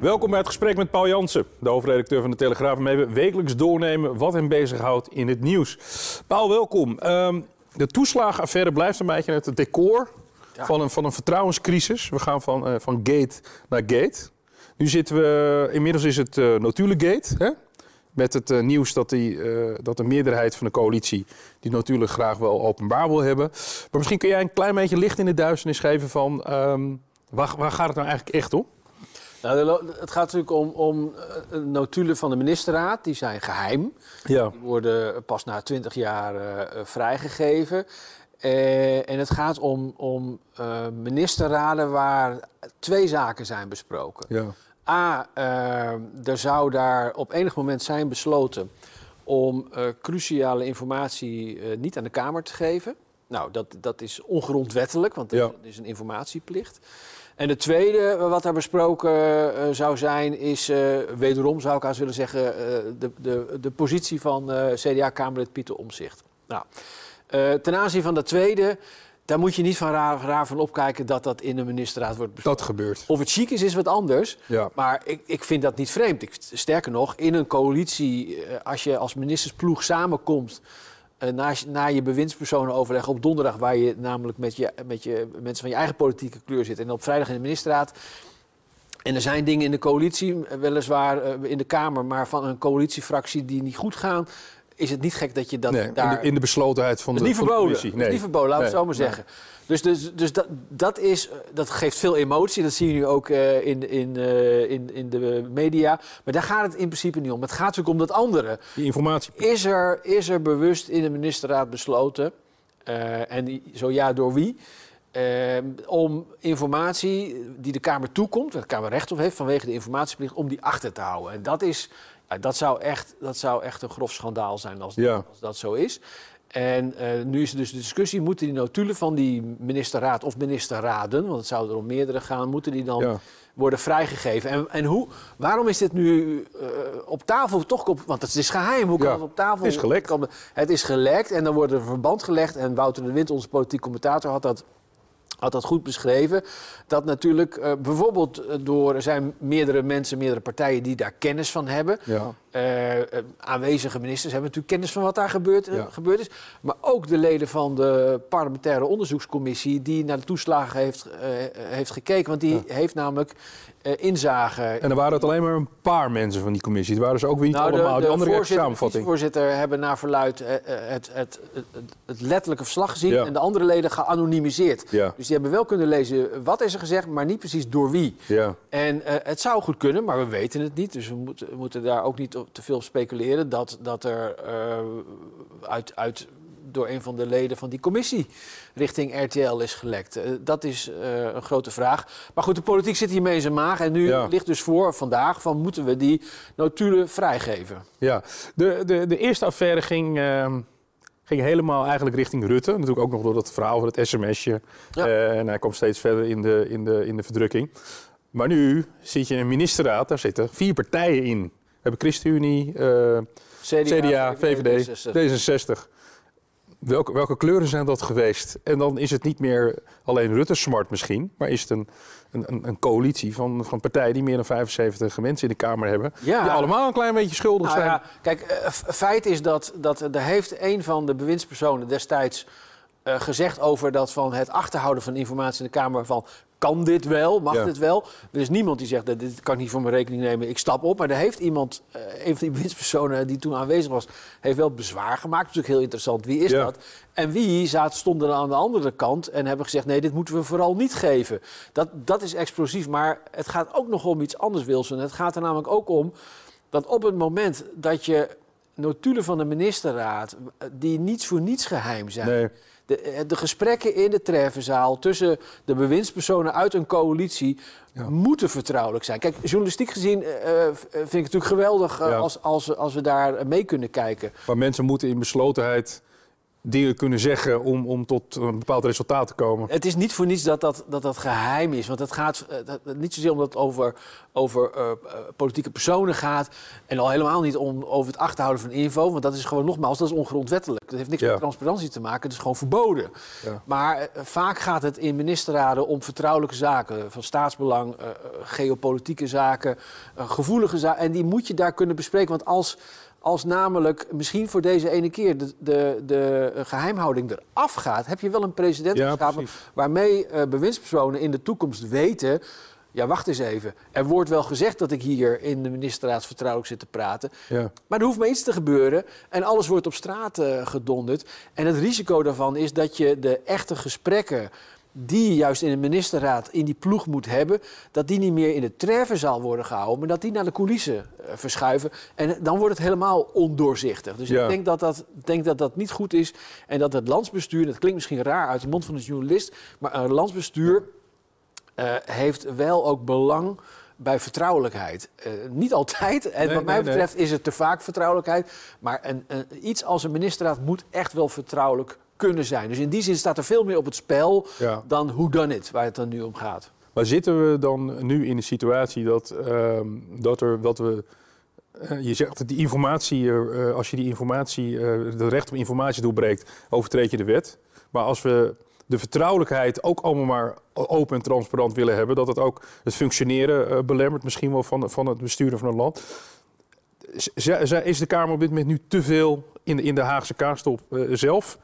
Welkom bij het gesprek met Paul Jansen, de hoofdredacteur van de Telegraaf, waarmee we wekelijks doornemen wat hem bezighoudt in het nieuws. Paul, welkom. Ehm, de toeslagenaffaire blijft een beetje het decor van, een, van een vertrouwenscrisis. We gaan van, eh, van gate naar gate. Nu zitten we, inmiddels is het uh, Gate, hè? met het eh, nieuws dat, die, dat de meerderheid van de coalitie die natuurlijk graag wel openbaar wil hebben. Maar misschien kun jij een klein beetje licht in de duisternis geven van ehm, waar, waar gaat het nou eigenlijk echt om? Nou, het gaat natuurlijk om, om uh, notulen van de ministerraad. Die zijn geheim. Ja. Die worden pas na twintig jaar uh, vrijgegeven. Uh, en het gaat om, om ministerraden waar twee zaken zijn besproken. Ja. A, er zou daar op enig moment zijn besloten om cruciale informatie niet aan de Kamer te geven. Nou, dat, dat is ongrondwettelijk, want er is een informatieplicht. En de tweede wat daar besproken uh, zou zijn, is uh, wederom, zou ik als willen zeggen, uh, de, de, de positie van CDA-Kamerlid Pieter Omzicht. Nou, ten aanzien van de tweede, daar moet je niet van raar, raar, van opkijken dat dat in de ministerraad wordt besproken. Dat gebeurt. Of het chic is, is wat anders. Ja. Maar ik, ik vind dat niet vreemd. Ik, sterker nog, in een coalitie, als je als ministersploeg samenkomt uh, na, je bewindspersonen overleggen op donderdag, waar je namelijk met, je, met je mensen van je eigen politieke kleur zit, en op vrijdag in de ministerraad. En er zijn dingen in de coalitie, eh, weliswaar uh, in de Kamer, maar van een coalitiefractie die niet goed gaan. Is het niet gek dat je dat nee, daar... In de, in de beslotenheid van, de, niet van de coalitie. Nee. Het is niet verboden, laten we het zo maar zeggen. Dus, dus, dus dat, dat, is, dat geeft veel emotie. Dat zie je nu ook uh, in, in, uh, in, in de media. Maar daar gaat het in principe niet om. Het gaat natuurlijk om dat andere. Die informatie. Is er, is er bewust in de ministerraad besloten, uh, en zo ja, door wie... om informatie die de Kamer toekomt, waar de Kamer recht op heeft vanwege de informatieplicht, om die achter te houden. En dat, is, ja, dat, zou, echt, dat zou echt een grof schandaal zijn als, ja. als dat zo is. En uh, nu is dus de discussie, moeten die notulen van die ministerraad of ministerraden, want het zou er om meerdere gaan, moeten die dan ja. worden vrijgegeven? En, en hoe, waarom is dit nu uh, op tafel toch, op, want het is geheim, hoe kan ja, het op tafel? Het is gelekt. Kan, het is gelekt en dan wordt er een verband gelegd en Wouter de Wind, onze politiek commentator, had dat had dat goed beschreven. Dat natuurlijk uh, bijvoorbeeld door, er zijn meerdere mensen, meerdere partijen die daar kennis van hebben. Ja. Uh, aanwezige ministers hebben natuurlijk kennis van wat daar gebeurd, ja. gebeurd is. Maar ook de leden van de parlementaire onderzoekscommissie die naar de toeslagen heeft, heeft gekeken. Want die ja. heeft namelijk inzage. En er waren het alleen maar een paar mensen van die commissie. Het waren ze ook weer niet nou, allemaal. De, de, de andere voorzitter, voorzitter hebben naar verluid het, het, het, het, letterlijke verslag gezien. En de andere leden geanonimiseerd. Dus die hebben wel kunnen lezen wat is er gezegd, maar niet precies door wie. Ja. En uh, het zou goed kunnen, maar we weten het niet. Dus we moeten, we moeten daar ook niet te veel op speculeren. Dat, dat er uh, uit, uit, door een van de leden van die commissie richting RTL is gelekt. Uh, dat is een grote vraag. Maar goed, de politiek zit hiermee in zijn maag. En nu ja. ligt dus voor vandaag van moeten we die notulen vrijgeven. Ja, de, de, de eerste affaire ging ehm, ging helemaal eigenlijk richting Rutte. Natuurlijk ook nog door dat verhaal van het sms'je. Ja. Uh, en hij komt steeds verder in de, in, de, in de verdrukking. Maar nu zit je in een ministerraad, daar zitten vier partijen in. We hebben ChristenUnie, uh, CDA, CDA, VVD, D66. D66. Welke, welke kleuren zijn dat geweest? En dan is het niet meer alleen Rutte smart misschien, maar is het een, een, een coalitie van, van partijen die meer dan 75 mensen in de Kamer hebben. Ja. Die allemaal een klein beetje schuldig nou, zijn. Ja. Kijk, uh, feit is dat, dat er heeft een van de bewindspersonen destijds uh, gezegd over dat van het achterhouden van informatie in de Kamer van kan dit wel, mag ja. dit wel. Er is niemand die zegt, dit kan ik niet voor mijn rekening nemen, ik stap op. Maar er heeft iemand, uh, een van die winstpersonen die toen aanwezig was, heeft wel bezwaar gemaakt. Dat is natuurlijk heel interessant, wie is ja. dat? En wie zat, stonden aan de andere kant en hebben gezegd, nee, dit moeten we vooral niet geven. Dat, dat is explosief, maar het gaat ook nog om iets anders, Wilson. Het gaat er namelijk ook om dat op het moment dat je notulen van de ministerraad, die niets voor niets geheim zijn. Nee. De, eh, de, gesprekken in de treffenzaal tussen de bewindspersonen uit een coalitie moeten vertrouwelijk zijn. Kijk, journalistiek gezien uh, vind ik het natuurlijk geweldig als, als, als we daar mee kunnen kijken. Maar mensen moeten in beslotenheid dingen kunnen zeggen om, om tot een bepaald resultaat te komen. Het is niet voor niets dat dat, dat, dat geheim is. Want het gaat dat, niet zozeer omdat het over, over uh, politieke personen gaat. En al helemaal niet om over het achterhouden van info. Want dat is gewoon nogmaals, dat is ongrondwettelijk. Dat heeft niks met transparantie te maken. Het is gewoon verboden. Ja. Maar vaak gaat het in ministerraden om vertrouwelijke zaken. Van staatsbelang, geopolitieke zaken, gevoelige zaken. En die moet je daar kunnen bespreken. Want als als namelijk misschien voor deze ene keer de, de, de geheimhouding eraf gaat, heb je wel een president ja, waarmee uh, bewindspersonen in de toekomst weten. Ja, wacht eens even. Er wordt wel gezegd dat ik hier in de ministerraad vertrouwelijk zit te praten. Ja. Maar er hoeft maar iets te gebeuren en alles wordt op straat uh, gedonderd. En het risico daarvan is dat je de echte gesprekken die je juist in de ministerraad in die ploeg moet hebben, dat die niet meer in de treffenzaal worden gehouden, maar dat die naar de coulissen uh, verschuiven. En dan wordt het helemaal ondoorzichtig. Dus ik denk dat dat, denk dat dat niet goed is en dat het landsbestuur, dat klinkt misschien raar uit de mond van een journalist, maar een landsbestuur uh, heeft wel ook belang bij vertrouwelijkheid. Uh, niet altijd, en wat mij betreft is het te vaak vertrouwelijkheid. Maar een, een, iets als een ministerraad moet echt wel vertrouwelijk kunnen zijn. Dus in die zin staat er veel meer op het spel dan hoe dan it, waar het dan nu om gaat. Maar zitten we dan nu in de situatie dat, uh, dat er wat we. Uh, je zegt dat die informatie, uh, als je die informatie, de recht op informatie doorbreekt, overtreed je de wet. Maar als we de vertrouwelijkheid ook allemaal maar open en transparant willen hebben, dat het ook het functioneren belemmert, misschien wel van, van het besturen van een land. Is de Kamer op dit moment nu te veel in de, in de Haagse kaarstop zelf?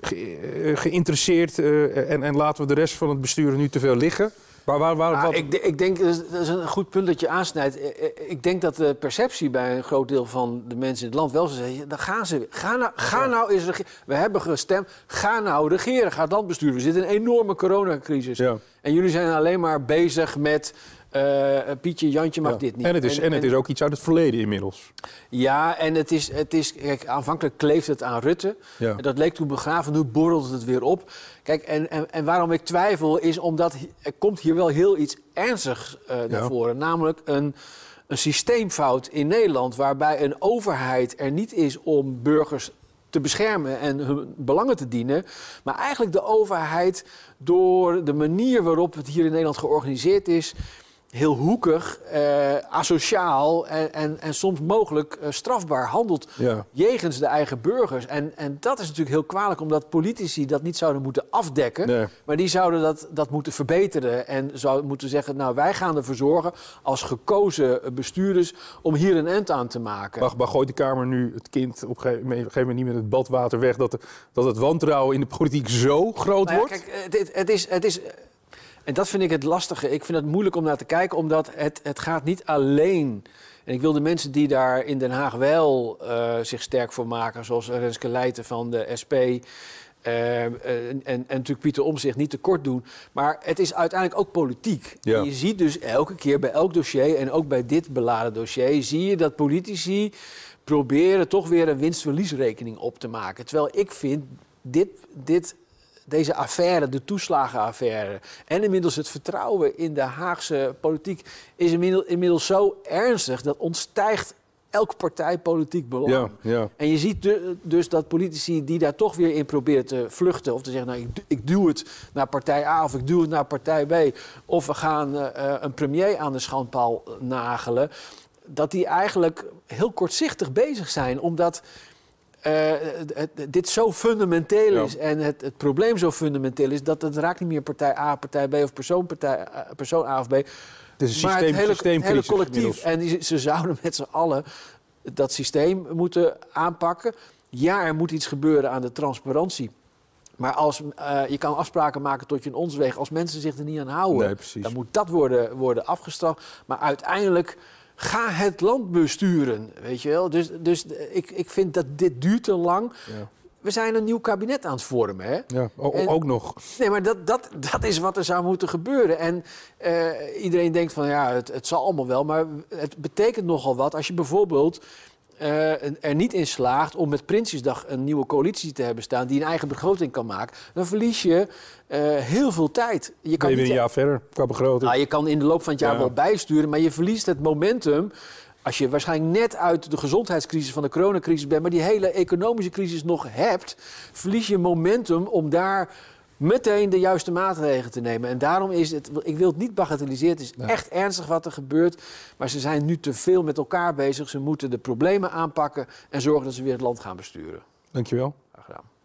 Eh, geïnteresseerd uh, en, en laten we de rest van het bestuur nu te veel liggen? Waar, waar, waar, ah, ik, ik, denk, dat is een goed punt dat je aansnijdt. Eh, ik denk dat de perceptie bij een groot deel van de mensen in het land wel zeggen... dan gaan ze, ga nou, ga nou eens regeren. We hebben gestemd, ga nou regeren, ga het land besturen. We zitten in een enorme coronacrisis. Ja. En jullie zijn alleen maar bezig met uh, Pietje, Jantje mag dit niet. En het, is, en, het is ook iets uit het verleden inmiddels. Ja, en het is, het is kijk, aanvankelijk kleefde het aan Rutte. Ja. Dat leek toen begraven, nu borrelt het weer op. Kijk, en, en, en waarom ik twijfel is omdat er komt hier wel heel iets ernstigs uh, naar voren. Namelijk een, een systeemfout in Nederland waarbij een overheid er niet is om burgers te beschermen en hun belangen te dienen. Maar eigenlijk de overheid door de manier waarop het hier in Nederland georganiseerd is heel hoekig, uh, asociaal en, en, en soms mogelijk uh, strafbaar handelt ja. jegens de eigen burgers. En, en dat is natuurlijk heel kwalijk, omdat politici dat niet zouden moeten afdekken. Nee. Maar die zouden dat, dat moeten verbeteren en zouden moeten zeggen... nou, wij gaan ervoor zorgen als gekozen bestuurders om hier een end aan te maken. Maar, maar gooit de Kamer nu het kind op een gegeven moment niet met het badwater weg... dat, dat het wantrouwen in de politiek zo groot nou ja, wordt? Kijk, het, het, is... Het is en dat vind ik het lastige. Ik vind het moeilijk om naar te kijken, omdat het, het gaat niet alleen... En ik wil de mensen die daar in Den Haag wel uh, zich sterk voor maken... zoals Renske Leijten van de SP... Uh, en, en, en, natuurlijk Pieter Omzicht niet tekort doen. Maar het is uiteindelijk ook politiek. Ja. Je ziet dus elke keer bij elk dossier... en ook bij dit beladen dossier... zie je dat politici proberen toch weer een winst-verliesrekening op te maken. Terwijl ik vind, dit, dit deze affaire, de toeslagenaffaire en inmiddels het vertrouwen in de Haagse politiek is inmiddels zo ernstig dat ontstijgt elk partijpolitiek belang. Ja, ja. En je ziet dus dat politici die daar toch weer in proberen te vluchten... of te zeggen, nou, ik, ik duw het naar partij A of ik duw het naar partij B... of we gaan uh, een premier aan de schandpaal nagelen... dat die eigenlijk heel kortzichtig bezig zijn, omdat uh, dit zo fundamenteel is en het, het, probleem zo fundamenteel is... dat het raakt niet meer partij A, partij B of persoon, partij, uh, persoon A of B. Het is een systeem, maar het hele, hele collectief. En die, ze zouden met z'n allen dat systeem moeten aanpakken. Ja, er moet iets gebeuren aan de transparantie. Maar als, uh, je kan afspraken maken tot je een ons Als mensen zich er niet aan houden, nee, dan moet dat worden, worden afgestraft. Maar uiteindelijk Ga het land besturen, weet je wel. Dus, dus ik, ik vind dat dit duurt te lang. Ja. We zijn een nieuw kabinet aan het vormen. Hè? Ja, ook nog. Nee, maar dat, dat, dat is wat er zou moeten gebeuren. En uh, iedereen denkt van ja, het, het zal allemaal wel. Maar het betekent nogal wat als je bijvoorbeeld uh, er niet in slaagt om met Prinsjesdag een nieuwe coalitie te hebben staan die een eigen begroting kan maken, dan verlies je uh, heel veel tijd. Je kan niet, een jaar verder qua begroting. Nou, je kan in de loop van het jaar wel bijsturen, maar je verliest het momentum. Als je waarschijnlijk net uit de gezondheidscrisis van de coronacrisis bent, maar die hele economische crisis nog hebt, verlies je momentum om daar meteen de juiste maatregelen te nemen. En daarom is het, ik wil het niet bagatelliseren, het is echt ernstig wat er gebeurt. Maar ze zijn nu te veel met elkaar bezig. Ze moeten de problemen aanpakken en zorgen dat ze weer het land gaan besturen. Dankjewel. Graag gedaan.